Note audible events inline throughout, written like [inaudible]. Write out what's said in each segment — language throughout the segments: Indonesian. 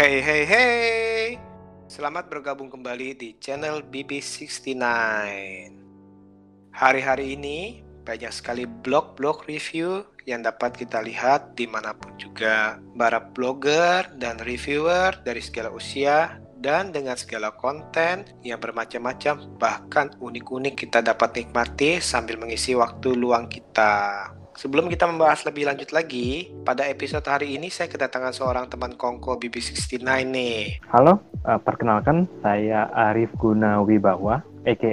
Hey hey hey. Selamat bergabung kembali di channel BB69. Hari-hari ini banyak sekali blog-blog review yang dapat kita lihat di mana pun juga. Para blogger dan reviewer dari segala usia dan dengan segala konten yang bermacam-macam bahkan unik-unik kita dapat nikmati sambil mengisi waktu luang kita. Sebelum kita membahas lebih lanjut lagi, pada episode hari ini saya kedatangan seorang teman kongko BB69 nih. Halo, uh, perkenalkan saya Arif Guna Wibawa, aka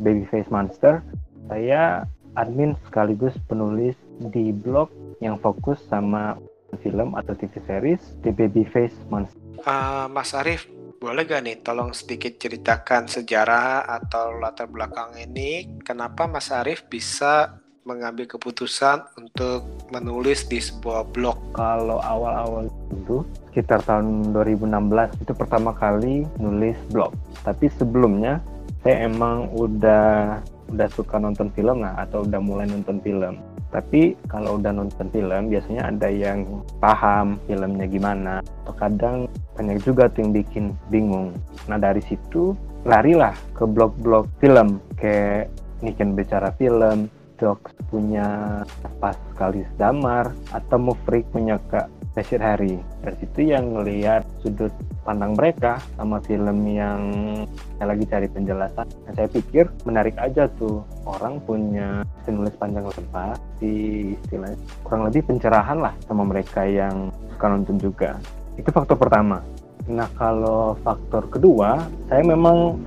Babyface Monster. Saya admin sekaligus penulis di blog yang fokus sama film atau TV series di Babyface Monster. Uh, Mas Arif, boleh gak nih tolong sedikit ceritakan sejarah atau latar belakang ini kenapa Mas Arif bisa mengambil keputusan untuk menulis di sebuah blog? Kalau awal-awal itu sekitar tahun 2016 itu pertama kali nulis blog. Tapi sebelumnya saya emang udah udah suka nonton film lah atau udah mulai nonton film. Tapi kalau udah nonton film biasanya ada yang paham filmnya gimana. Atau kadang banyak juga tuh yang bikin bingung. Nah dari situ larilah ke blog-blog film kayak Niken Bicara Film, Dogs punya pas kali damar atau Mufrik punya Kak Rashid Hari. Dari situ yang ngelihat sudut pandang mereka sama film yang saya lagi cari penjelasan. Nah, saya pikir menarik aja tuh orang punya penulis panjang lebar di istilahnya kurang lebih pencerahan lah sama mereka yang suka nonton juga. Itu faktor pertama. Nah kalau faktor kedua, saya memang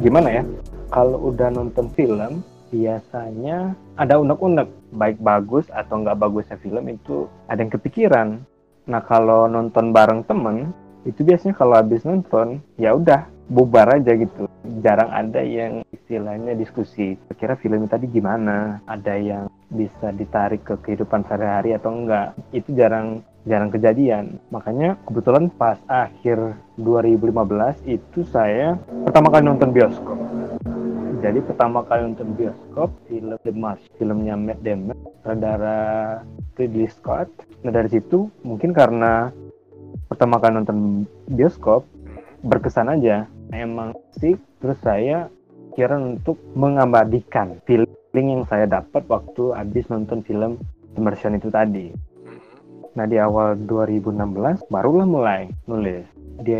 gimana ya? Kalau udah nonton film, biasanya ada unek-unek baik bagus atau nggak bagusnya film itu ada yang kepikiran nah kalau nonton bareng temen itu biasanya kalau habis nonton ya udah bubar aja gitu. Jarang ada yang istilahnya diskusi kira film tadi gimana ada yang bisa ditarik ke kehidupan sehari-hari atau enggak. Itu jarang jarang kejadian. Makanya kebetulan pas akhir 2015 itu saya pertama kali nonton bioskop jadi pertama kali nonton bioskop film The March filmnya Matt Damon saudara Ridley Scott. Nah dari situ mungkin karena pertama kali nonton bioskop berkesan aja. Emang sih terus saya kira untuk mengabadikan feeling yang saya dapat waktu habis nonton film Immersion itu tadi. Nah di awal 2016 barulah mulai nulis. Di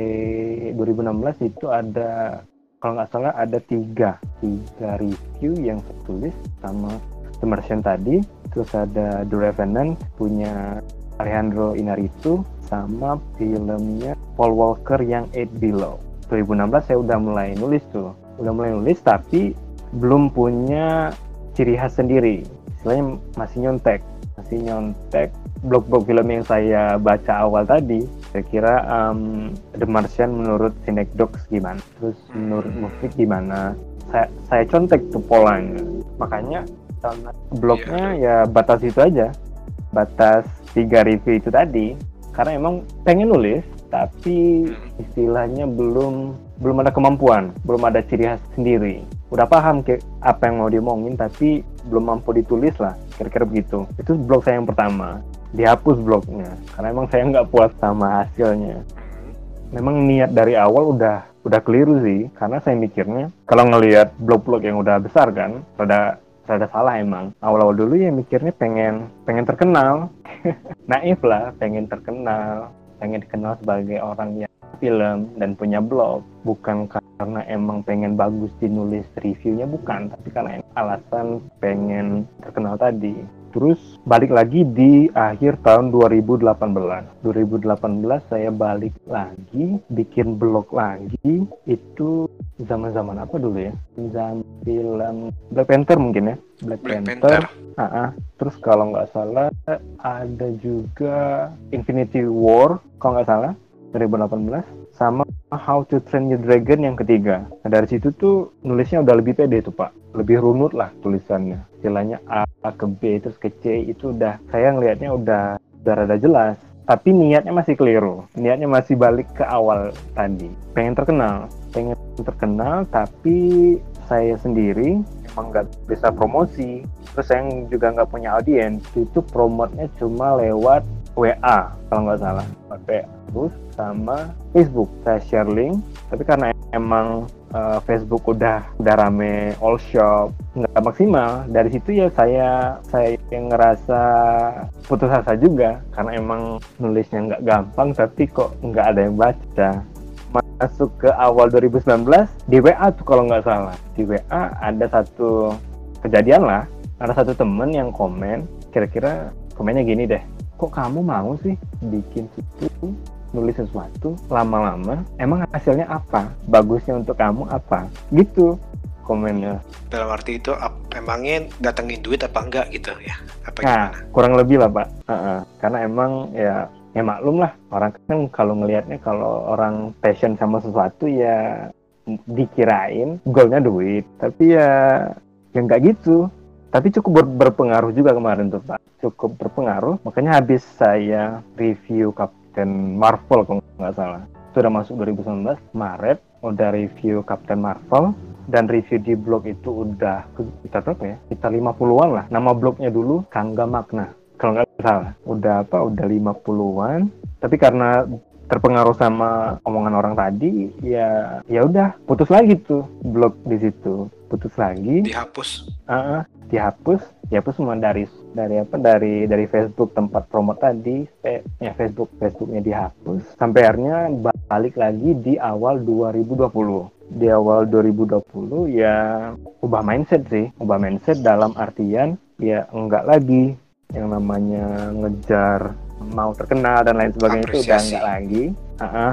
2016 itu ada kalau nggak salah ada tiga tiga review yang saya tulis sama The Martian tadi. Terus ada The Revenant punya Alejandro Inarritu sama filmnya Paul Walker yang Eight Below. 2016 saya udah mulai nulis tuh. Udah mulai nulis tapi belum punya ciri khas sendiri. Istilahnya masih nyontek masih nyontek blog-blog film yang saya baca awal tadi saya kira um, The Martian menurut Cinecdocs gimana? Terus menurut Mufik gimana? Saya saya contek tuh polanya. Makanya blognya yeah. ya batas itu aja. Batas tiga review itu tadi. Karena emang pengen nulis tapi hmm. istilahnya belum belum ada kemampuan. Belum ada ciri khas sendiri. Udah paham kayak apa yang mau diomongin tapi belum mampu ditulis lah. Kira-kira begitu. Itu blog saya yang pertama dihapus blognya. Karena emang saya nggak puas sama hasilnya. Memang niat dari awal udah udah keliru sih. Karena saya mikirnya kalau ngelihat blog-blog yang udah besar kan rada rada salah emang. Awal-awal dulu ya mikirnya pengen pengen terkenal. [laughs] Naif lah pengen terkenal. Pengen dikenal sebagai orang yang film dan punya blog. Bukan karena emang pengen bagus dinulis reviewnya bukan. Tapi karena alasan pengen terkenal tadi Terus balik lagi di akhir tahun 2018. 2018 saya balik lagi, bikin blog lagi. Itu zaman-zaman apa dulu ya? Zaman film Black Panther mungkin ya. Black, Black Panther. Panther. Uh -uh. Terus kalau nggak salah ada juga Infinity War, kalau nggak salah 2018 sama How to Train Your Dragon yang ketiga. Nah, dari situ tuh nulisnya udah lebih pede tuh Pak. Lebih runut lah tulisannya. Istilahnya A, ke B terus ke C itu udah saya ngelihatnya udah udah rada jelas. Tapi niatnya masih keliru. Niatnya masih balik ke awal tadi. Pengen terkenal. Pengen terkenal tapi saya sendiri emang nggak bisa promosi. Terus saya juga nggak punya audiens. Itu promotnya cuma lewat WA kalau nggak salah. WA terus sama Facebook. Saya share link tapi karena emang uh, Facebook udah udah rame all shop nggak maksimal. Dari situ ya saya saya yang ngerasa putus asa juga. Karena emang nulisnya nggak gampang tapi kok nggak ada yang baca. Masuk ke awal 2019 di WA tuh kalau nggak salah. Di WA ada satu kejadian lah. Ada satu temen yang komen kira-kira komennya gini deh. Kok kamu mau sih bikin situ nulis sesuatu lama-lama emang hasilnya apa? Bagusnya untuk kamu apa? Gitu komennya. Dalam arti itu emangnya datengin duit apa enggak gitu ya? Apa nah, gimana? kurang lebih lah pak. Uh -uh. karena emang ya ya maklum lah. Orang kan kalau ngelihatnya kalau orang passion sama sesuatu ya dikirain goalnya duit. Tapi ya ya nggak gitu. Tapi cukup ber berpengaruh juga kemarin tuh pak. Cukup berpengaruh. Makanya habis saya review Captain Marvel kalau nggak salah. Sudah masuk 2019 Maret udah review Captain Marvel dan review di blog itu udah kita berapa ya? Kita 50-an lah. Nama blognya dulu Kangga Makna kalau nggak salah. Udah apa? Udah 50-an tapi karena terpengaruh sama omongan orang tadi ya ya udah putus lagi tuh blog di situ. Putus lagi. Dihapus. Uh, dihapus. Dihapus semua dari dari apa? Dari dari Facebook tempat promo tadi eh, ya Facebook Facebooknya dihapus. Sampai akhirnya balik lagi di awal 2020 di awal 2020 ya ubah mindset sih. Ubah mindset dalam artian ya enggak lagi yang namanya ngejar mau terkenal dan lain sebagainya itu udah enggak lagi uh -uh,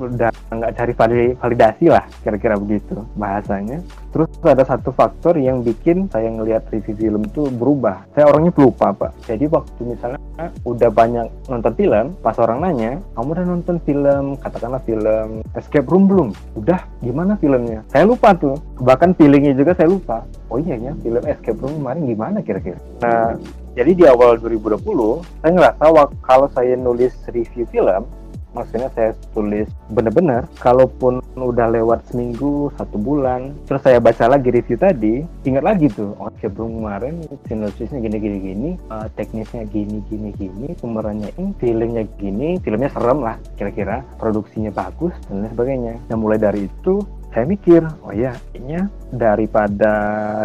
udah nggak cari validasi lah kira-kira begitu bahasanya. Terus ada satu faktor yang bikin saya ngelihat review film tuh berubah. Saya orangnya pelupa pak. Jadi waktu misalnya udah banyak nonton film pas orang nanya kamu udah nonton film? Katakanlah film Escape Room belum? Udah gimana filmnya? Saya lupa tuh. Bahkan feelingnya juga saya lupa. Oh iya ya film Escape Room kemarin gimana kira-kira? Nah jadi di awal 2020 saya ngerasa kalau saya nulis review film maksudnya saya tulis bener-bener kalaupun udah lewat seminggu satu bulan terus saya baca lagi review tadi ingat lagi tuh oh sebelum kemarin sinopsisnya gini gini gini uh, teknisnya gini gini gini pemerannya ini filmnya gini filmnya serem lah kira-kira produksinya bagus dan lain sebagainya. Dan mulai dari itu saya mikir, oh ya, kayaknya daripada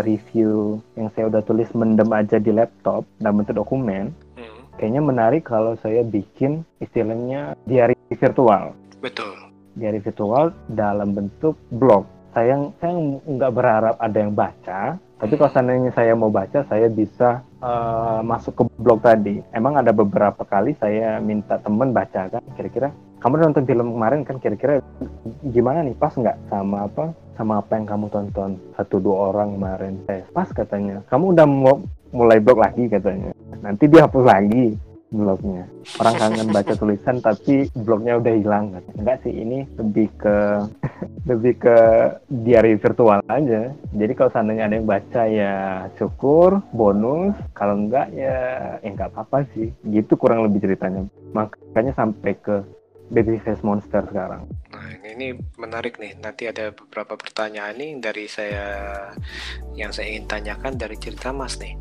review yang saya udah tulis mendem aja di laptop dan bentuk dokumen, kayaknya menarik kalau saya bikin istilahnya diary virtual. Betul. Diary virtual dalam bentuk blog. Saya saya nggak berharap ada yang baca, tapi kalau seandainya saya mau baca, saya bisa uh, masuk ke blog tadi. Emang ada beberapa kali saya minta temen baca kan, kira-kira kamu nonton film kemarin kan kira-kira gimana nih pas nggak sama apa sama apa yang kamu tonton satu dua orang kemarin. Eh, pas katanya. Kamu udah mau mulai blog lagi katanya. Nanti dia hapus lagi blognya. Orang kangen baca [laughs] tulisan tapi blognya udah hilang enggak sih ini lebih ke [laughs] lebih ke diary virtual aja. Jadi kalau seandainya ada yang baca ya syukur bonus. Kalau enggak ya ya enggak apa-apa sih. Gitu kurang lebih ceritanya. Makanya sampai ke baby face monster sekarang nah ini menarik nih nanti ada beberapa pertanyaan nih dari saya yang saya ingin tanyakan dari cerita mas nih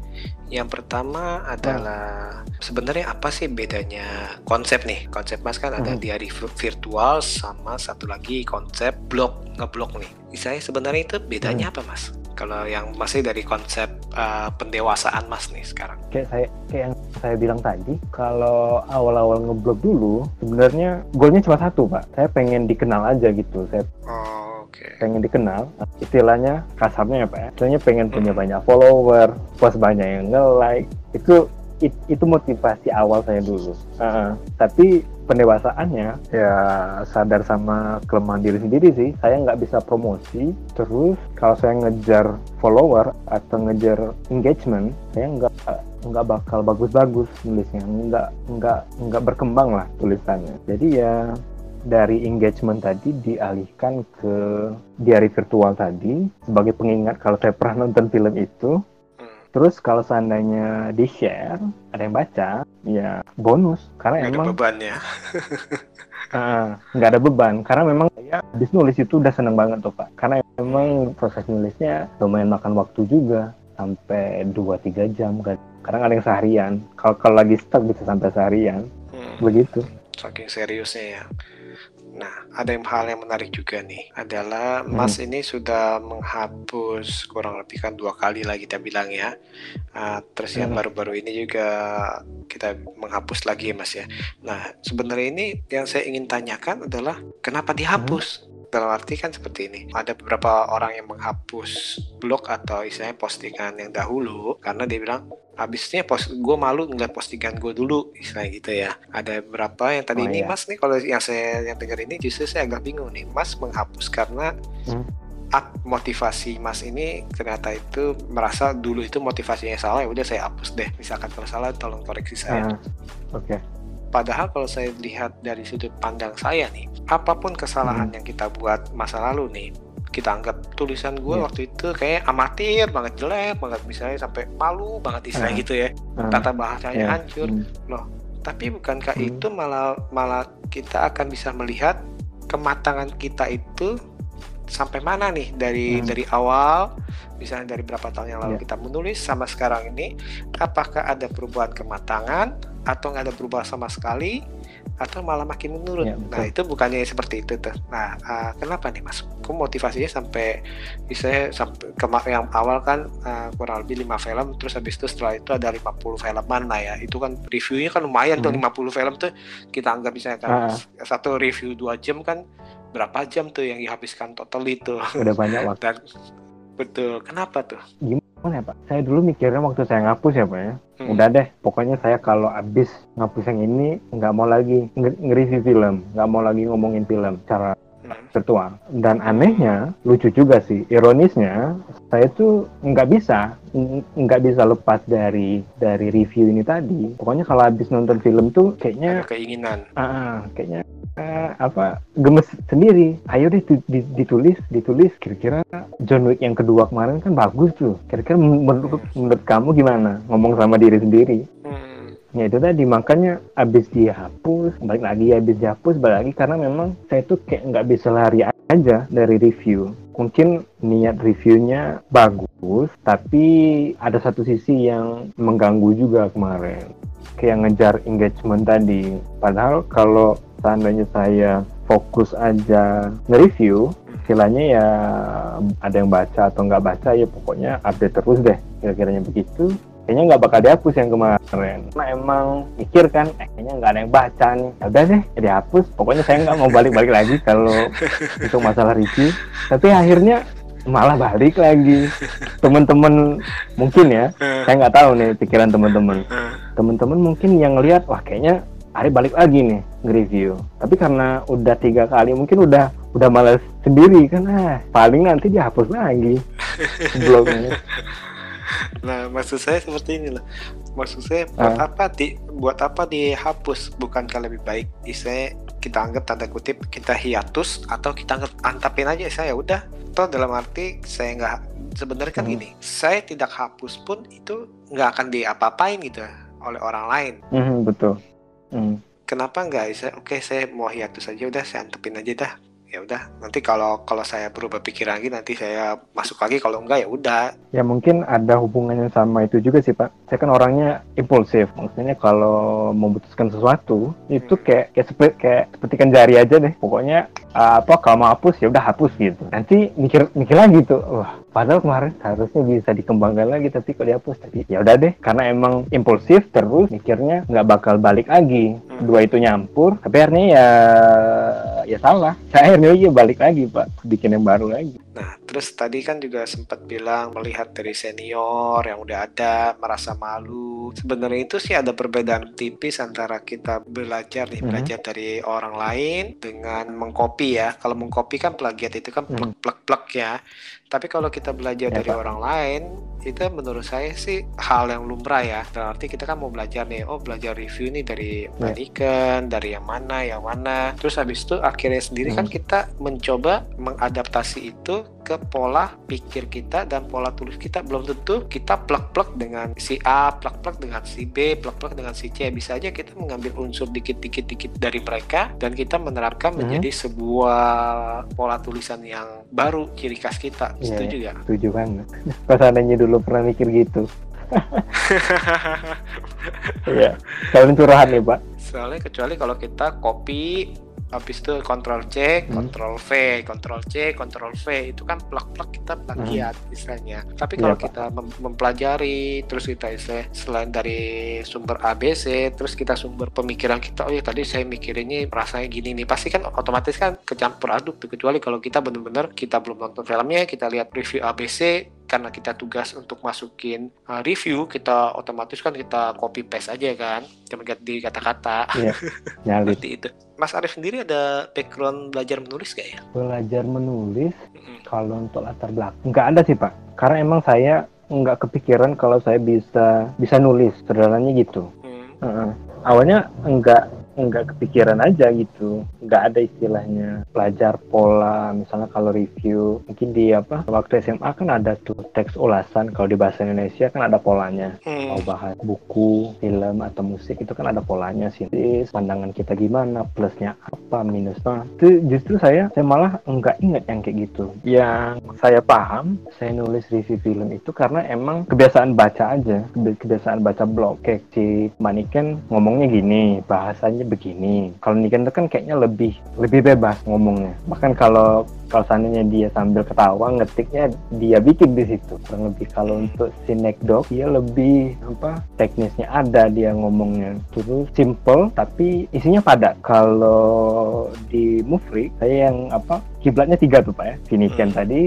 yang pertama adalah hmm. sebenarnya apa sih bedanya konsep nih? Konsep Mas kan ada hmm. diary virtual sama satu lagi konsep blog ngeblog nih. Saya sebenarnya itu bedanya hmm. apa Mas? Kalau yang masih dari konsep uh, pendewasaan Mas nih sekarang. Kayak saya kayak yang saya bilang tadi, kalau awal-awal ngeblog dulu sebenarnya goalnya cuma satu Pak. Saya pengen dikenal aja gitu. Saya oh okay. pengen dikenal istilahnya kasarnya apa ya istilahnya pengen punya hmm. banyak follower post banyak yang nge-like itu it, itu motivasi awal saya dulu uh, tapi pendewasaannya ya sadar sama kelemahan diri sendiri sih. Saya nggak bisa promosi. Terus kalau saya ngejar follower atau ngejar engagement saya nggak nggak bakal bagus-bagus nulisnya nggak nggak nggak berkembang lah tulisannya. Jadi ya dari engagement tadi dialihkan ke diary virtual tadi. Sebagai pengingat kalau saya pernah nonton film itu. Terus kalau seandainya di share ada yang baca, ya bonus. Karena ada emang bebannya. Ah, [laughs] nggak ada beban. Karena memang saya habis nulis itu udah seneng banget tuh pak. Karena memang proses nulisnya lumayan makan waktu juga. Sampai 2-3 jam kan. Kadang ada yang seharian. Kalau kalau lagi stuck bisa sampai seharian. Hmm. begitu. Saking seriusnya ya. Nah, ada yang hal yang menarik juga nih, adalah Mas ini sudah menghapus kurang lebih kan dua kali lah kita bilang ya. Ah, terus yang Hmm. baru-baru ini juga kita menghapus lagi ya Mas ya. Nah, sebenarnya ini yang saya ingin tanyakan adalah kenapa dihapus? Dalam arti kan seperti ini, ada beberapa orang yang menghapus blog atau istilahnya postingan yang dahulu karena dia bilang habisnya post gue malu ngeliat postingan gue dulu istilahnya gitu ya. Ada beberapa yang tadi Oh, ini iya. mas nih kalau yang saya yang dengar ini justru saya agak bingung nih mas menghapus karena Hmm. ak- motivasi mas ini ternyata itu merasa dulu itu motivasinya salah ya udah saya hapus deh. Misalkan kalau salah tolong koreksi saya. Ah, oke Padahal kalau saya lihat dari sudut pandang saya nih, apa pun kesalahan Hmm. yang kita buat masa lalu nih, kita anggap tulisan gue Iya. waktu itu kayak amatir banget jelek banget misalnya sampai malu banget istilah Ah. gitu ya, Ah, tata bahasanya ya. hancur. Hmm. Tapi bukankah Hmm. itu malah malah kita akan bisa melihat kematangan kita itu sampai mana nih dari Hmm. dari awal misalnya dari berapa tahun yang lalu Iya. kita menulis sama sekarang ini apakah ada perubahan kematangan atau nggak ada perubahan sama sekali atau malah makin menurun. Betul. nah itu bukannya seperti itu tuh. Nah ah, kenapa nih mas? Kok motivasinya sampai bisa sampai kema- yang awal kan ah, kurang lebih 5 film terus habis itu setelah itu ada 50 filman lah ya. Itu kan reviewnya kan lumayan tuh Hmm. 50 film tuh kita anggap misalnya kan Ah. satu review dua jam kan berapa jam tuh yang dihabiskan total itu udah banyak waktu. [laughs] Dan betul. Kenapa tuh? Gimana ya pak? Saya dulu mikirnya waktu saya ngapus ya pak ya. Hmm. udah deh pokoknya saya kalau abis ngapus yang ini nggak mau lagi nge- nge-review film. Nggak mau lagi ngomongin film cara Hmm. virtual. Dan anehnya lucu juga sih ironisnya saya tuh nggak bisa nggak bisa lepas dari dari review ini tadi. Pokoknya kalau habis nonton film tuh kayaknya ada keinginan. Ah, ah, kayaknya eh, apa gemes sendiri. Ayo deh tu- di- ditulis ditulis. Kira-kira John Wick yang kedua kemarin kan bagus tuh. Kira-kira menurut menurut kamu gimana? Ngomong sama diri sendiri. Hmm. Ya itu tadi. Makanya abis dihapus, balik lagi abis dihapus, balik lagi. Karena memang saya tuh kayak nggak bisa lari aja dari review. Mungkin niat reviewnya bagus, tapi ada satu sisi yang mengganggu juga kemarin. Kayak ngejar engagement tadi. Padahal kalau seandainya saya fokus aja nge-review, istilahnya ya ada yang baca atau nggak baca ya pokoknya update terus deh. Kira-kiranya begitu. Kayaknya nggak bakal dihapus yang kemarin. Karena emang mikir kan eh, kayaknya nggak ada yang baca nih. Ya udah deh ya dihapus. Pokoknya saya nggak mau balik-balik lagi kalau untuk masalah review. Tapi akhirnya malah balik lagi. Teman-teman mungkin ya saya nggak tahu nih pikiran teman-teman. Hmm. Teman-teman mungkin yang lihat wah kayaknya Ari balik lagi nih nge-review tapi karena udah tiga kali mungkin udah udah malas sendiri kan ah paling nanti dihapus lagi [laughs] blognya Nah, maksud saya seperti ini loh. Maksud saya buat Ah. apa di buat apa dihapus? Bukankah lebih baik istilahnya kita anggap tanda kutip kita hiatus atau kita anggap antapin aja saya udah. Toh dalam arti saya nggak sebenarnya kan Hmm. gini, saya tidak hapus pun itu nggak akan diapa-apain gitu oleh orang lain. Mhm, betul Hmm. Kenapa nggak? Oke saya mau hiatus aja udah saya antepin aja dah. Ya udah nanti kalau kalau saya berubah pikiran lagi nanti saya masuk lagi kalau enggak ya udah Ya mungkin ada hubungannya sama itu juga sih Pak. Saya kan orangnya impulsif. Maksudnya kalau memutuskan sesuatu itu kayak kayak seperti kayak petikan jari aja deh. Pokoknya uh, apa kalau mau hapus ya udah hapus gitu. Nanti mikir mikir lagi tuh. Wah, padahal kemarin harusnya bisa dikembangkan lagi tapi kok dihapus. Tapi ya udah deh karena emang impulsif terus mikirnya nggak bakal balik lagi. Hmm. Dua itu nyampur. Tapi akhirnya ya ya salah. Saya akhirnya ya balik lagi Pak. Bikin yang baru lagi. Nah, terus tadi kan juga sempat bilang melihat dari senior yang udah ada merasa malu sebenarnya itu sih ada perbedaan tipis antara kita belajar nih, hmm. belajar dari orang lain dengan mengcopy ya. Kalau mengcopy kan plagiat itu kan hmm. plek-plek ya. Tapi kalau kita belajar ya, dari Pak. orang lain, itu menurut saya sih hal yang lumrah ya. Berarti kita kan mau belajar nih, oh belajar review nih dari ya. Medican, dari yang mana, yang mana. Terus habis itu akhirnya sendiri hmm. kan kita mencoba mengadaptasi itu ke pola pikir kita dan pola tulis kita belum tentu kita plek-plek dengan si A, plek-plek dengan si B, plek-plek dengan si C. Bisa aja kita mengambil unsur dikit-dikit dikit dari mereka dan kita menerapkan hmm. menjadi sebuah pola tulisan yang baru ciri khas kita. Iya, setuju ya? Setuju banget. [laughs] Pasangannya dulu pernah mikir gitu. [laughs] Iya. Kalian curahan nih, Pak. Soalnya kecuali kalau kita copy habis itu kontrol C, hmm. kontrol V, kontrol C, kontrol V itu kan plak-plak kita plagiat hmm. istilahnya. Tapi iya, kalau ya, kita mem mempelajari terus kita istilah selain dari sumber ABC, terus kita sumber pemikiran kita, oh ya tadi saya mikir ini rasanya gini nih, pasti kan otomatis kan kecampur aduk tuh kecuali kalau kita benar-benar kita belum nonton filmnya, kita lihat review ABC, karena kita tugas untuk masukin uh, review kita otomatis kan kita copy paste aja kan cuma ganti kata-kata iya, [laughs] seperti itu Mas Arif sendiri ada background belajar menulis gak ya belajar menulis mm-hmm. kalau untuk latar belakang nggak ada sih pak karena emang saya nggak kepikiran kalau saya bisa bisa nulis sederhananya gitu mm. uh-uh. awalnya enggak nggak kepikiran aja gitu. Nggak ada istilahnya belajar pola misalnya kalau review mungkin di apa waktu SMA kan ada tuh teks ulasan kalau di bahasa Indonesia kan ada polanya. Hmm. mau bahas buku film atau musik itu kan ada polanya sih. Pandangan kita gimana plusnya apa minusnya? Itu justru saya saya malah nggak ingat yang kayak gitu. Yang saya paham saya nulis review film itu karena emang kebiasaan baca aja. Kebiasaan baca blog. Kayak si Maniken ngomongnya gini bahasanya begini. Kalau Niken itu kan kayaknya lebih lebih bebas ngomongnya. Bahkan kalau kalau seandainya dia sambil ketawa ngetiknya dia bikin di situ. Kurang lebih kalau untuk si Dog dia lebih apa teknisnya ada dia ngomongnya terus simple tapi isinya padat. Kalau di Mufri saya yang apa kiblatnya tiga tuh pak ya. Finician hmm. tadi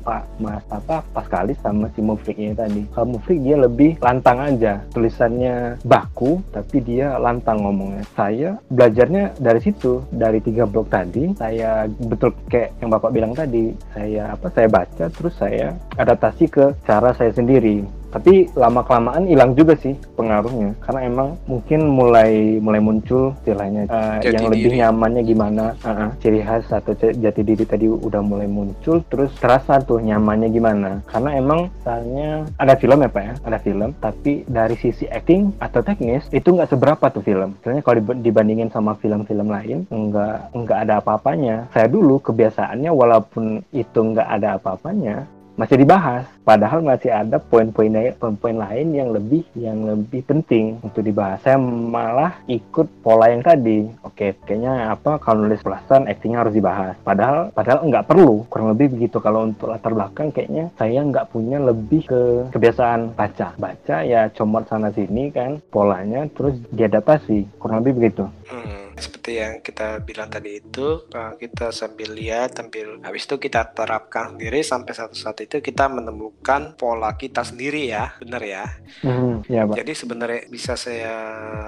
Pak Mas apa kali sama si Mufriknya tadi. Kalau Mufrik dia lebih lantang aja. Tulisannya baku tapi dia lantang ngomongnya. Saya belajarnya dari situ dari tiga blok tadi. Saya betul kayak yang bapak bilang tadi saya apa saya baca terus saya adaptasi ke cara saya sendiri tapi lama kelamaan hilang juga sih pengaruhnya. Karena emang mungkin mulai mulai muncul istilahnya uh, yang lebih nyamannya gimana. Uh -uh, ciri khas atau jati diri tadi udah mulai muncul terus terasa tuh nyamannya gimana. Karena emang misalnya ada film ya pak ya? Ada film tapi dari sisi acting atau teknis itu nggak seberapa tuh film. Misalnya kalau dibandingin sama film-film lain nggak nggak ada apa-apanya. Saya dulu kebiasaannya walaupun itu nggak ada apa-apanya masih dibahas. Padahal masih ada poin-poin poin-poin lain yang lebih yang lebih penting untuk dibahas. Saya malah ikut pola yang tadi. Oke kayaknya apa kalau nulis pelasan actingnya harus dibahas. Padahal padahal nggak perlu. Kurang lebih begitu. Kalau untuk latar belakang kayaknya saya nggak punya lebih ke kebiasaan baca. Baca ya comot sana sini kan polanya terus diadaptasi. Kurang lebih begitu. Hmm seperti yang kita bilang tadi itu uh, kita sambil lihat sambil habis itu kita terapkan sendiri sampai satu saat itu kita menemukan pola kita sendiri ya benar ya mm, ya Pak. jadi sebenarnya bisa saya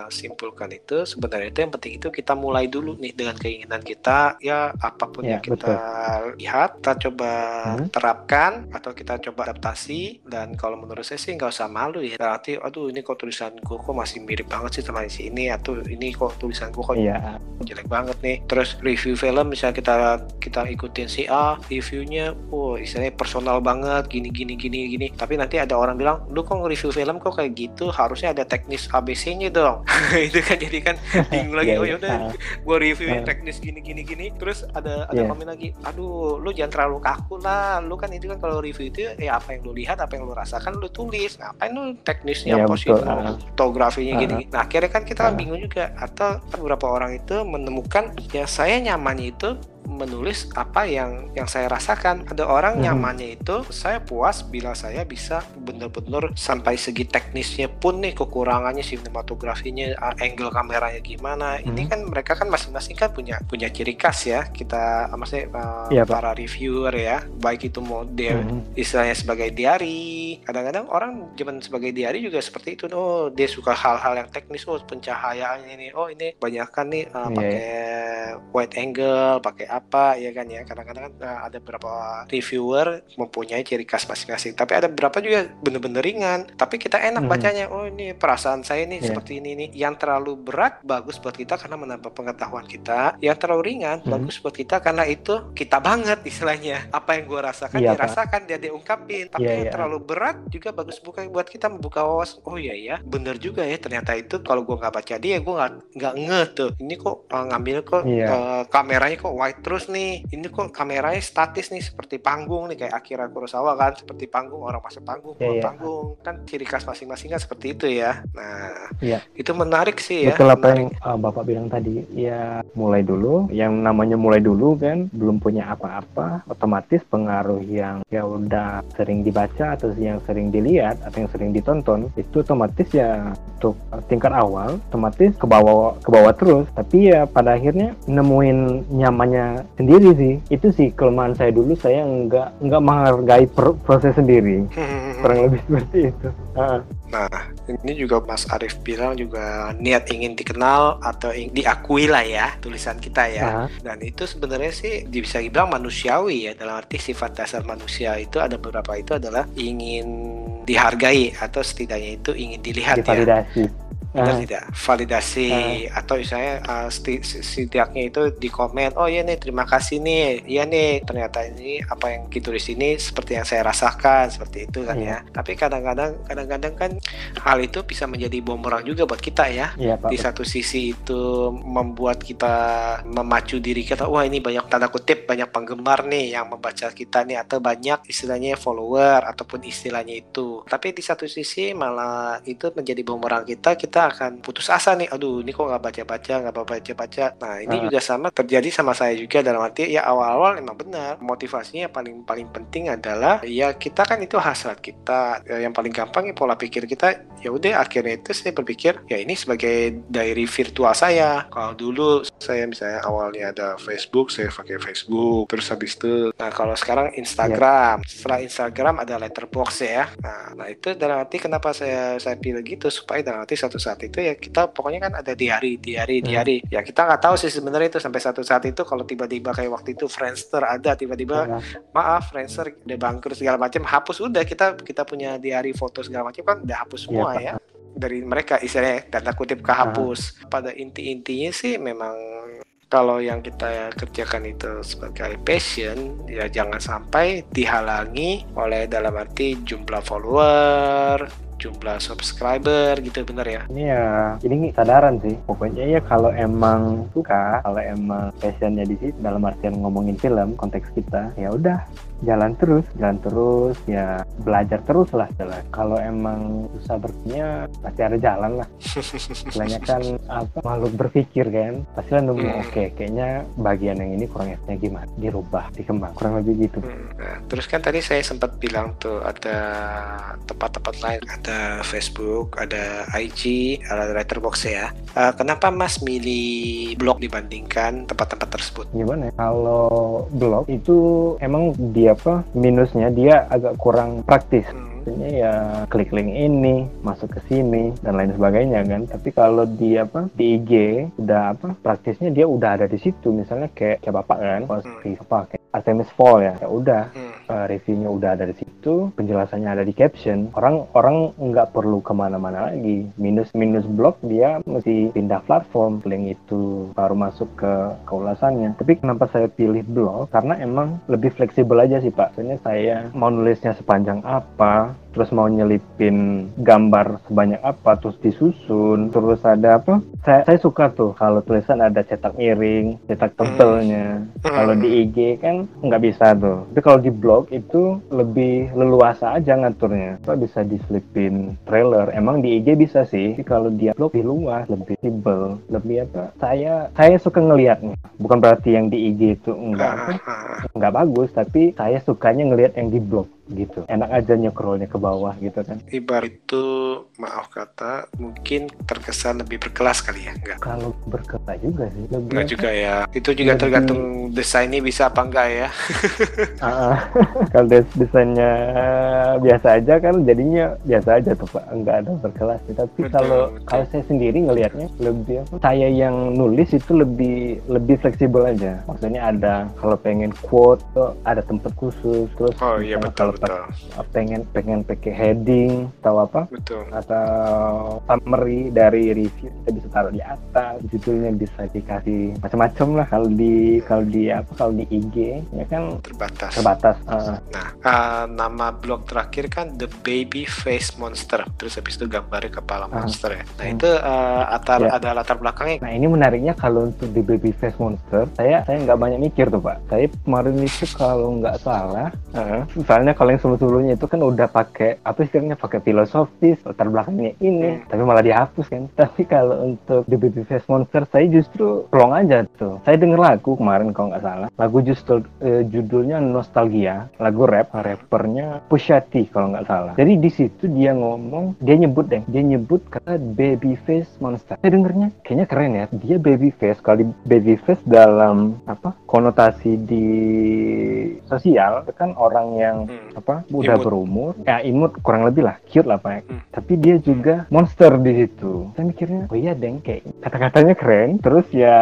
simpulkan itu sebenarnya itu yang penting itu kita mulai dulu nih dengan keinginan kita ya apa pun ya, yang kita betul. lihat kita coba mm. terapkan atau kita coba adaptasi dan kalau menurut saya sih nggak usah malu ya berarti aduh ini kok tulisanku kok masih mirip banget sih sama isi ini atau ini kok tulisanku kok yeah jelek banget nih. Terus review film misalnya kita kita ikutin si A reviewnya oh istilahnya personal banget gini gini gini gini. Tapi nanti ada orang bilang lu kok review film kok kayak gitu? Harusnya ada teknis ABC-nya dong. [laughs] Itu kan jadi kan [laughs] bingung lagi. Yeah, oh yaudah uh, gue review uh, teknis gini gini gini. Terus ada ada yeah. komen lagi aduh lu jangan terlalu kaku lah. Lu kan itu kan kalau review itu ya apa yang lu lihat apa yang lu rasakan lu tulis. Ngapain lu teknisnya yeah, positif fotografinya uh, gini, gini. Nah akhirnya kan kita uh, bingung juga. Atau beberapa orang itu menemukan ya saya nyamannya itu menulis apa yang yang saya rasakan. Ada orang Mhm. nyamannya itu saya puas bila saya bisa benar-benar sampai segi teknisnya pun nih kekurangannya sinematografinya, angle kameranya gimana. Ini Mhm. kan mereka kan masing-masing kan punya punya ciri khas ya. Kita uh, maksudnya uh, Pak. para reviewer ya, baik itu mau dia Mhm. istilahnya sebagai diary. Kadang-kadang orang zaman sebagai diary juga seperti itu. Oh, dia suka hal-hal yang teknis. Oh, pencahayaannya ini. Oh, ini banyak kan nih uh, Iya, pakai wide angle, pakai apa ya kan ya. Kadang-kadang kan uh, ada beberapa reviewer mempunyai ciri khas masing-masing. Tapi ada beberapa juga bener-bener ringan. Tapi kita enak Mhm. bacanya. Oh, ini perasaan saya nih Iya. seperti ini nih. Yang terlalu berat bagus buat kita karena menambah pengetahuan kita. Yang terlalu ringan Mhm. bagus buat kita karena itu kita banget istilahnya. Apa yang gua rasakan Pak. dirasakan dia diungkapin. Tapi Iya, yang iya. terlalu berat juga bagus buka buat kita membuka wawasan. Oh iya ya, bener juga ya. Ternyata itu kalau gua nggak baca dia, gua nggak nggak nge tuh. Ini kok uh, ngambil kok Iya. uh, kameranya kok wide terus nih. Ini kok kameranya statis nih seperti panggung nih kayak Akira Kurosawa kan seperti panggung orang masuk panggung keluar iya. panggung kan ciri khas masing-masing kan seperti itu ya. Nah Iya. itu menarik sih ya. Betul apa menarik. yang uh, Bapak bilang tadi, ya mulai dulu. Yang namanya mulai dulu kan, belum punya apa-apa, otomatis pengaruh yang ya udah sering dibaca atau yang sering dilihat atau yang sering ditonton itu otomatis ya untuk uh, tingkat awal otomatis ke bawah ke bawah terus. Tapi ya pada akhirnya nemuin nyamannya sendiri sih. Itu sih kelemahan saya dulu. Saya nggak nggak menghargai pro- proses sendiri. Kurang lebih seperti itu. Ah, Nah, ini juga Mas Arief bilang juga niat ingin dikenal atau ing- diakui lah ya tulisan kita ya. ah. Dan itu sebenarnya sih bisa dibilang manusiawi ya dalam arti sifat dasar manusia itu ada beberapa itu adalah ingin dihargai atau setidaknya itu ingin dilihat ya. Benar Ah, tidak? Validasi atau misalnya uh, seti- setidaknya itu di komen, oh iya nih terima kasih nih, iya nih ternyata ini apa yang ditulis ini seperti yang saya rasakan seperti itu kan Iya. ya. Tapi kadang-kadang kadang-kadang kan hal itu bisa menjadi bumerang juga buat kita ya. Pak. Di satu sisi itu membuat kita memacu diri kita, wah ini banyak tanda kutip banyak penggemar nih yang membaca kita nih atau banyak istilahnya follower ataupun istilahnya itu. Tapi di satu sisi malah itu menjadi bumerang kita, kita akan putus asa nih. Aduh, ini kok nggak baca-baca, nggak baca-baca. Nah ini Ah. juga sama terjadi sama saya juga dalam arti ya awal-awal emang benar motivasinya paling paling penting adalah ya kita kan itu hasrat kita. Ya, yang paling gampang ya pola pikir kita ya udah akhirnya itu saya berpikir ya ini sebagai diary virtual saya kalau dulu saya misalnya awalnya ada Facebook saya pakai Facebook terus habis itu nah kalau sekarang Instagram setelah Instagram ada letterbox ya nah, nah itu dalam arti kenapa saya saya pilih gitu supaya dalam arti satu saat itu ya kita pokoknya kan ada diary diary Hmm. diary. Ya kita nggak tahu sih sebenarnya itu sampai satu saat itu kalau tiba-tiba kayak waktu itu Friendster ada tiba-tiba Ya, maaf Friendster udah bangkrut segala macam hapus udah kita kita punya diary foto segala macam kan udah hapus semua Pak. ya dari mereka istilahnya tanda kutip kehapus. Pada inti-intinya sih memang kalau yang kita kerjakan itu sebagai passion ya jangan sampai dihalangi oleh dalam arti jumlah follower jumlah subscriber gitu bener ya Ini ya, ini kesadaran sih. Pokoknya ya kalau emang suka, kalau emang passionnya di situ dalam artian ngomongin film, konteks kita, ya udah jalan terus, jalan terus, ya belajar terus lah. Jalan. Kalau emang susah berpunya, pasti ada jalan lah. [laughs] Istilahnya kan apa makhluk berpikir kan, pasti lah nemu. Hmm. Oke, kayaknya bagian yang ini kurang esnya gimana? Dirubah, dikembang, kurang lebih gitu. Hmm, Nah, terus kan tadi saya sempat bilang tuh ada tempat-tempat lain, ada Facebook, ada IG, ada Letterboxd ya. Eh, kenapa Mas milih blog dibandingkan tempat-tempat tersebut? gimana kalau blog itu emang dia apa minusnya dia agak kurang praktis. Hmm, Maksudnya ya klik link ini masuk ke sini dan lain sebagainya kan. Tapi kalau di apa di IG udah apa praktisnya dia udah ada di situ. Misalnya kayak kayak bapak kan. Pas Hmm. apa kayak Artemis Fall ya. Ya udah. Hmm, eh, reviewnya udah ada di situ penjelasannya ada di caption. Orang orang nggak perlu ke mana-mana lagi. Minus minus blog dia mesti pindah platform. Link itu baru masuk ke ke ulasannya. Tapi kenapa saya pilih blog? Karena emang lebih fleksibel aja sih pak. Soalnya saya mau nulisnya sepanjang apa terus mau nyelipin gambar sebanyak apa terus disusun terus ada apa? Saya saya suka tuh kalau tulisan ada cetak miring cetak tebelnya Hmm. kalau di IG kan nggak bisa tuh. Tapi kalau di blog itu lebih leluasa aja ngaturnya. Apa bisa diselipin trailer? Emang di IG bisa sih tapi kalau dia blog lebih luas lebih tebel lebih apa? Saya saya suka ngelihatnya. Bukan berarti yang di IG itu enggak. Apa Ah, ah, nggak bagus tapi saya sukanya ngelihat yang di blog gitu. Enak aja nyekrolnya ke bawah gitu kan. Ibarat itu maaf kata mungkin terkesan lebih berkelas kali ya enggak? Kalau berkata juga sih. Lebih enggak juga ya. Itu juga Lebih- tergantung desainnya bisa apa enggak ya. [laughs] Ah, ah. kalau des- desainnya biasa aja kan jadinya biasa aja tuh pak. Nggak ada berkelas tapi Betul, kalau betul. kalau saya sendiri ngelihatnya lebih apa saya yang nulis itu lebih lebih fleksibel aja. Maksudnya ada kalau pengen quote tuh ada tempat khusus terus oh iya betul kalau betul pengen pengen pakai heading atau apa betul atau summary dari review kita bisa taruh di atas judulnya bisa dikasih macam-macam lah kalau di kalau di apa kalau di IG ya kan terbatas terbatas uh, Nah, uh, nama blog terakhir kan The Baby Face Monster. Terus habis itu gambarnya kepala Ah. monster ya. Nah, Hmm. itu uh, atar, Ya. ada latar belakangnya. nah ini menariknya kalau untuk di baby face monster saya saya nggak banyak mikir tuh pak saya kemarin itu kalau nggak salah uh, soalnya kalau yang sebelum-sebelumnya itu kan udah pakai apa istilahnya pakai filosofis latar belakangnya ini Hmm. tapi malah dihapus kan. [laughs] Tapi kalau untuk the baby face monster saya justru plong aja tuh. Saya denger lagu kemarin kalau nggak salah. Lagu justru eh, judulnya nostalgia. Lagu rap rappernya Pusha T kalau nggak salah. Jadi di situ dia ngomong dia nyebut deh dia nyebut kata baby face monster. Saya dengernya kayaknya keren ya. Dia baby face kalau di baby face dalam apa konotasi di sosial itu kan orang yang Hmm. Apa? Udah Imut. berumur. Ya imut kurang lebih lah. Cute lah pak. Hmm. tapi dia juga monster di situ. Saya mikirnya oh iya deng kayak kata-katanya keren. Terus ya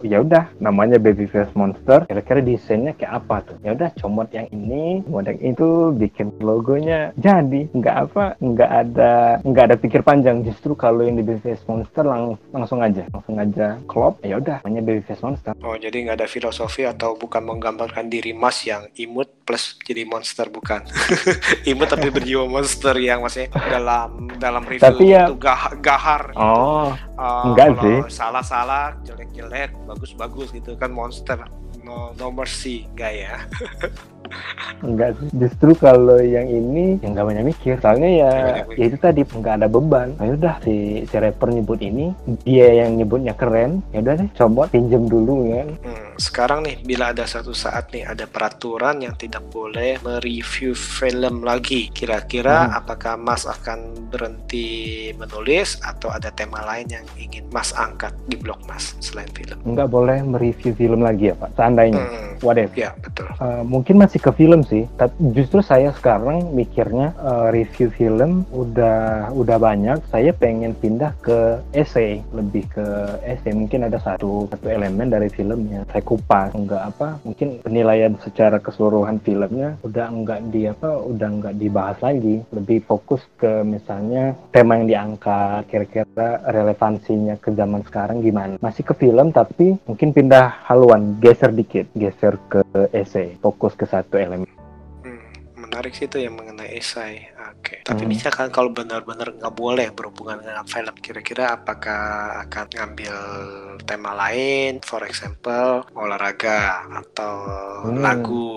ya udah namanya baby face monster. Kira-kira desainnya kayak apa tuh? Ya udah comot yang ini comot yang itu bikin logonya. Jadi nggak apa nggak ada nggak ada pikir panjang. Justru kalau yang di baby face monster lang- langsung aja langsung aja klop. Ya udah namanya baby face monster. Oh, jadi nggak ada filosofi atau bukan menggambarkan diri Mas yang imut plus jadi monster bukan. [laughs] imut tapi berjiwa monster yang maksudnya dalam dalam review Tapi ya- itu gah- gahar. oh Uh, enggak sih. Salah-salah, jelek-jelek, bagus-bagus gitu kan monster. No, no mercy, enggak ya? [laughs] Enggak sih. Justru kalau yang ini yang nggak banyak mikir. Soalnya ya, ya itu tadi nggak ada beban. Ya udah si si rapper nyebut ini, dia yang nyebutnya keren. Ya udah deh, coba pinjem dulu kan. Hmm, sekarang nih, bila ada satu saat nih ada peraturan yang tidak boleh mereview film lagi, kira-kira Hmm. apakah Mas akan berhenti menulis atau ada tema lain yang ingin Mas angkat di blog Mas selain film? Nggak boleh mereview film lagi ya Pak. Seandainya. Hmm, What if? ya betul. Uh, mungkin masih ke film sih, tapi justru saya sekarang mikirnya uh, review film udah udah banyak. Saya pengen pindah ke essay, lebih ke essay. Mungkin ada satu satu elemen dari filmnya. Saya kupas, nggak apa? Mungkin penilaian secara keseluruhan filmnya udah nggak di apa? Udah nggak dibahas lagi. Lebih fokus ke misalnya tema yang diangkat, kira-kira relevansinya ke zaman sekarang gimana. Masih ke film tapi mungkin pindah haluan, geser dikit, geser ke essay, fokus ke satu elemen. Menarik sih itu yang mengenai esai. Oke. Tapi Hmm. misalkan kalau benar-benar nggak boleh berhubungan dengan film, kira-kira apakah akan ngambil tema lain, for example olahraga atau Hmm. lagu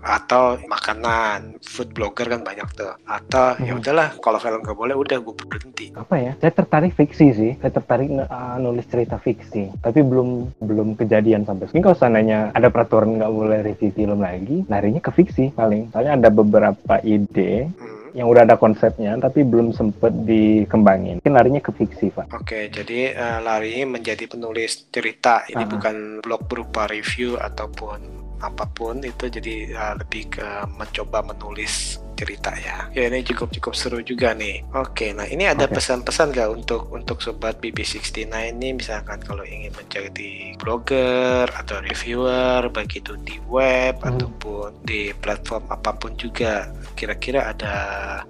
atau makanan, food blogger kan banyak tuh. Atau ya Hmm. udahlah kalau film nggak boleh, udah gue berhenti. Apa ya? Saya tertarik fiksi sih. Saya tertarik uh, nulis cerita fiksi. Tapi belum belum kejadian sampai sekarang. Kalau seandainya ada peraturan nggak boleh review film lagi, larinya ke fiksi paling. Soalnya ada beberapa ide Hmm. yang udah ada konsepnya tapi belum sempet dikembangin. Mungkin larinya ke fiksi, Pak. Oke, jadi eh, lari menjadi penulis cerita. Ini Ah. bukan blog berupa review ataupun apa pun itu jadi eh, lebih ke mencoba menulis cerita ya. Ya ini cukup cukup seru juga nih. Oke, nah ini ada pesan-pesan gak untuk untuk sobat BB69 ini misalkan kalau ingin menjadi blogger atau reviewer baik itu di web Hmm. ataupun di platform apa pun juga. Kira-kira ada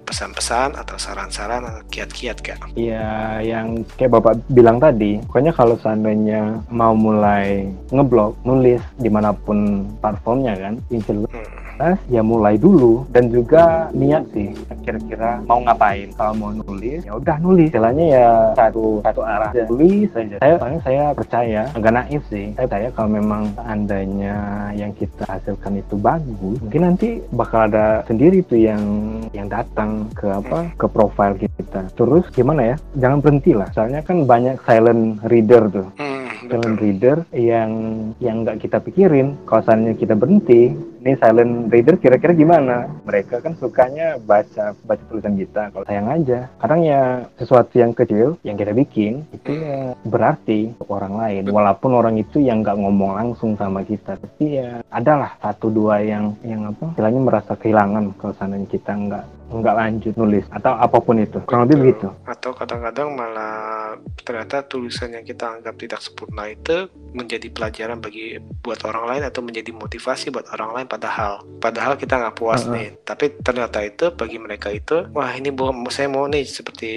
pesan-pesan atau saran-saran atau kiat-kiat gak? Ya, yang kayak Bapak bilang tadi, pokoknya kalau seandainya mau mulai ngeblog, nulis di mana pun platformnya kan, yang jelas Hmm. ya mulai dulu. Dan juga niat sih kira-kira mau ngapain. Kalau mau nulis ya udah nulis. Istilahnya ya satu satu arah ya, tulis saja saya paling saya percaya agak naif sih. Saya percaya kalau memang seandainya yang kita hasilkan itu bagus mungkin nanti bakal ada sendiri tuh yang yang datang ke apa ke profile kita. Terus gimana ya? Jangan berhenti lah. Soalnya kan banyak silent reader tuh. Hmm, silent reader yang yang nggak kita pikirin. Kalau kita berhenti ini silent reader kira-kira gimana? Mereka kan sukanya baca baca tulisan kita. Kalau sayang aja. Kadang ya sesuatu yang kecil yang kita bikin itu ya berarti untuk orang lain. Walaupun orang itu yang nggak ngomong langsung sama kita. Tapi ya adalah satu dua yang yang apa istilahnya merasa kehilangan kalau seandainya kita nggak nggak lanjut nulis atau apa pun itu. Kurang lebih begitu. Atau kadang-kadang malah ternyata tulisan yang kita anggap tidak sempurna itu menjadi pelajaran bagi buat orang lain atau menjadi motivasi buat orang lain padahal padahal kita nggak puas Uh-uh. nih tapi ternyata itu bagi mereka itu wah ini bu saya mau nih seperti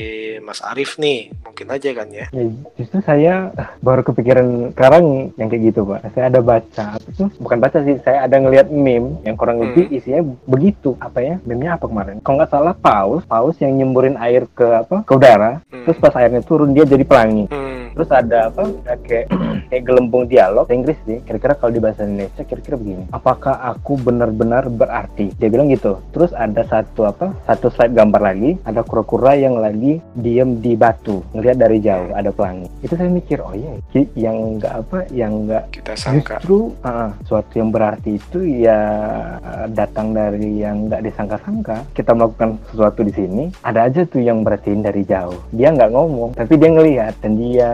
Mas Arif nih mungkin aja kan ya Ya, justru saya baru kepikiran sekarang yang kayak gitu pak. Saya ada baca, tuh? bukan baca sih, saya ada ngelihat meme yang kurang lebih isinya begitu. Apa ya? Meme-nya apa kemarin? Kalau nggak salah paus, paus yang nyemburin air ke apa? Ke udara. Hmm. Terus pas airnya turun dia jadi pelangi. Hmm, Terus ada apa? Ada kayak kayak gelembung dialog Inggris sih. Kira-kira kalau di bahasa Indonesia kira-kira begini. Apakah aku benar-benar berarti? Dia bilang gitu. Terus ada satu apa? Satu slide gambar lagi. Ada kura-kura yang lagi diem di batu, ngelihat dari jauh ada pelangi. Itu saya mikir, oh iya, yang enggak apa? Yang enggak kita sangka Justru ah, suatu yang berarti itu ya datang dari yang nggak disangka-sangka. Kita melakukan sesuatu di sini, ada aja tuh yang berartiin dari jauh. Dia nggak ngomong, tapi dia ngelihat dan dia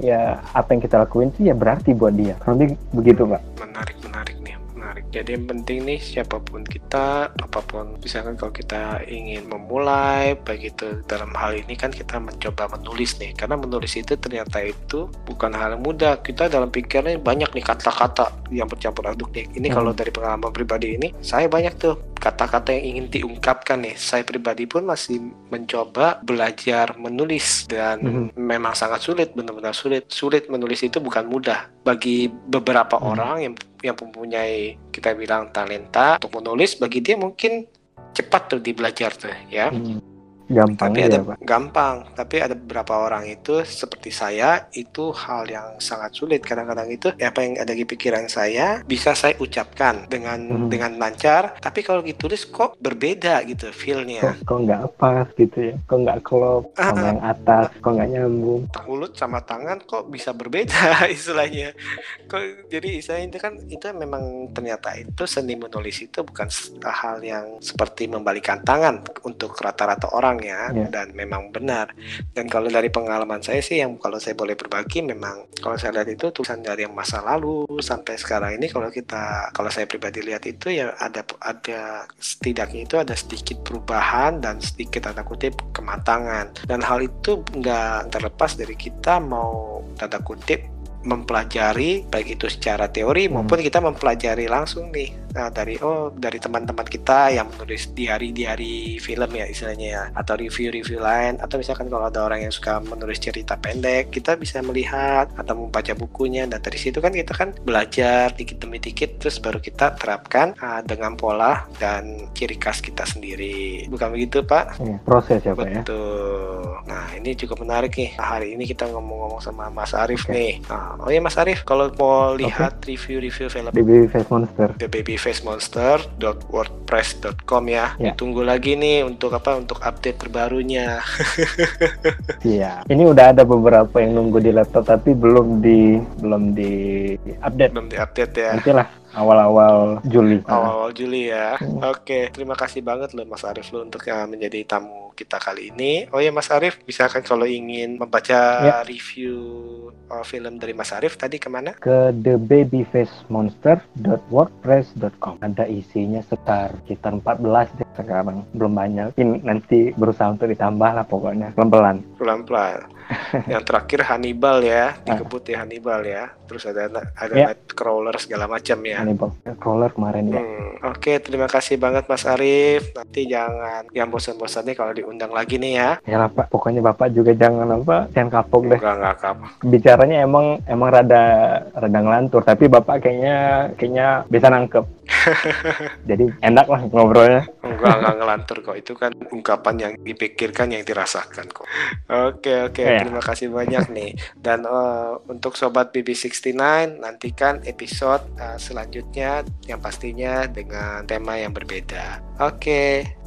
ya apa yang kita lakuin sih ya berarti buat dia. Lebih begitu pak. menarik menarik jadi yang penting nih siapa pun kita apa pun misalkan kalau kita ingin memulai baik itu dalam hal ini kan kita mencoba menulis nih karena menulis itu ternyata itu bukan hal yang mudah kita dalam pikirannya banyak nih kata-kata yang bercampur aduk nih ini Hmm. kalau dari pengalaman pribadi ini saya banyak tuh kata-kata yang ingin diungkapkan nih saya pribadi pun masih mencoba belajar menulis dan Mhm. memang sangat sulit benar-benar sulit sulit menulis itu bukan mudah bagi beberapa Hmm. orang yang yang mempunyai kita bilang talenta untuk menulis bagi dia mungkin cepat tuh di belajar tuh ya Hmm. Gampang tapi ya ada pak. gampang tapi ada beberapa orang itu seperti saya itu hal yang sangat sulit kadang-kadang itu ya apa yang ada di pikiran saya bisa saya ucapkan dengan Mhm. dengan lancar tapi kalau ditulis kok berbeda gitu feelnya Kok kok nggak pas gitu ya? Kok nggak klop Ah, sama yang atas? Kok nggak nyambung? mulut sama tangan kok bisa berbeda [laughs] istilahnya kok jadi istilahnya itu kan itu memang ternyata itu seni menulis itu bukan hal yang seperti membalikan tangan untuk rata-rata orang ya Ya. dan memang benar dan kalau dari pengalaman saya sih yang kalau saya boleh berbagi memang kalau saya lihat itu tulisan dari yang masa lalu sampai sekarang ini kalau kita kalau saya pribadi lihat itu ya ada ada setidaknya itu ada sedikit perubahan dan sedikit tanda kutip kematangan dan hal itu nggak terlepas dari kita mau tanda kutip mempelajari baik itu secara teori Hmm. maupun kita mempelajari langsung nih Nah, dari oh dari teman-teman kita yang menulis diari-diari film ya istilahnya ya atau review-review lain atau misalkan kalau ada orang yang suka menulis cerita pendek kita bisa melihat atau membaca bukunya dan dari situ kan kita kan belajar dikit demi dikit terus baru kita terapkan ah, dengan pola dan ciri khas kita sendiri bukan begitu Pak? Iya, proses ya pak ya. Betul. Nah ini juga menarik nih. Hari ini kita ngomong-ngomong sama Mas Arif Oke. nih. Nah, oh ya Mas Arif, kalau mau lihat review-review film Baby Face Monster. The babyfacemonster.wordpress.com ya. Ya. Ditunggu lagi nih untuk apa? Untuk update terbarunya. [laughs] Iya. Ini udah ada beberapa yang nunggu di laptop tapi belum di belum di update. Belum diupdate ya. Nantilah awal-awal Juli. Awal-awal Juli ya. Hmm. Oke, terima kasih banget loh Mas Arif lo untuk uh, menjadi tamu kita kali ini. Oh ya Mas Arif, misalkan kalau ingin membaca Ya. review uh, film dari Mas Arif tadi ke mana? ke thebabyfacemonster.wordpress.com ada isinya sekitar sekitar 14 deh sekarang belum banyak ini nanti berusaha untuk ditambah lah pokoknya pelan-pelan pelan-pelan. Yang terakhir Hannibal ya, Ah. dikebut ya Hannibal ya. Terus ada ada Ya. Nightcrawler segala macam ya. Hannibal crawler kemarin ya Hmm, Oke, terima kasih banget Mas Arif. Nanti jangan yang bosan-bosannya kalau diundang lagi nih ya. ya lah pak pokoknya bapak juga jangan apa jangan kapok deh Enggak enggak kap. bicaranya emang emang rada rada ngelantur tapi bapak kayaknya kayaknya bisa nangkep [laughs] Jadi enak lah ngobrolnya. Enggak, enggak ngelantur kok. Itu kan ungkapan yang dipikirkan, yang dirasakan kok. Oke, oke. Ya. Terima kasih banyak nih. Dan uh, untuk Sobat BB69, nantikan episode uh, selanjutnya yang pastinya dengan tema yang berbeda. Oke,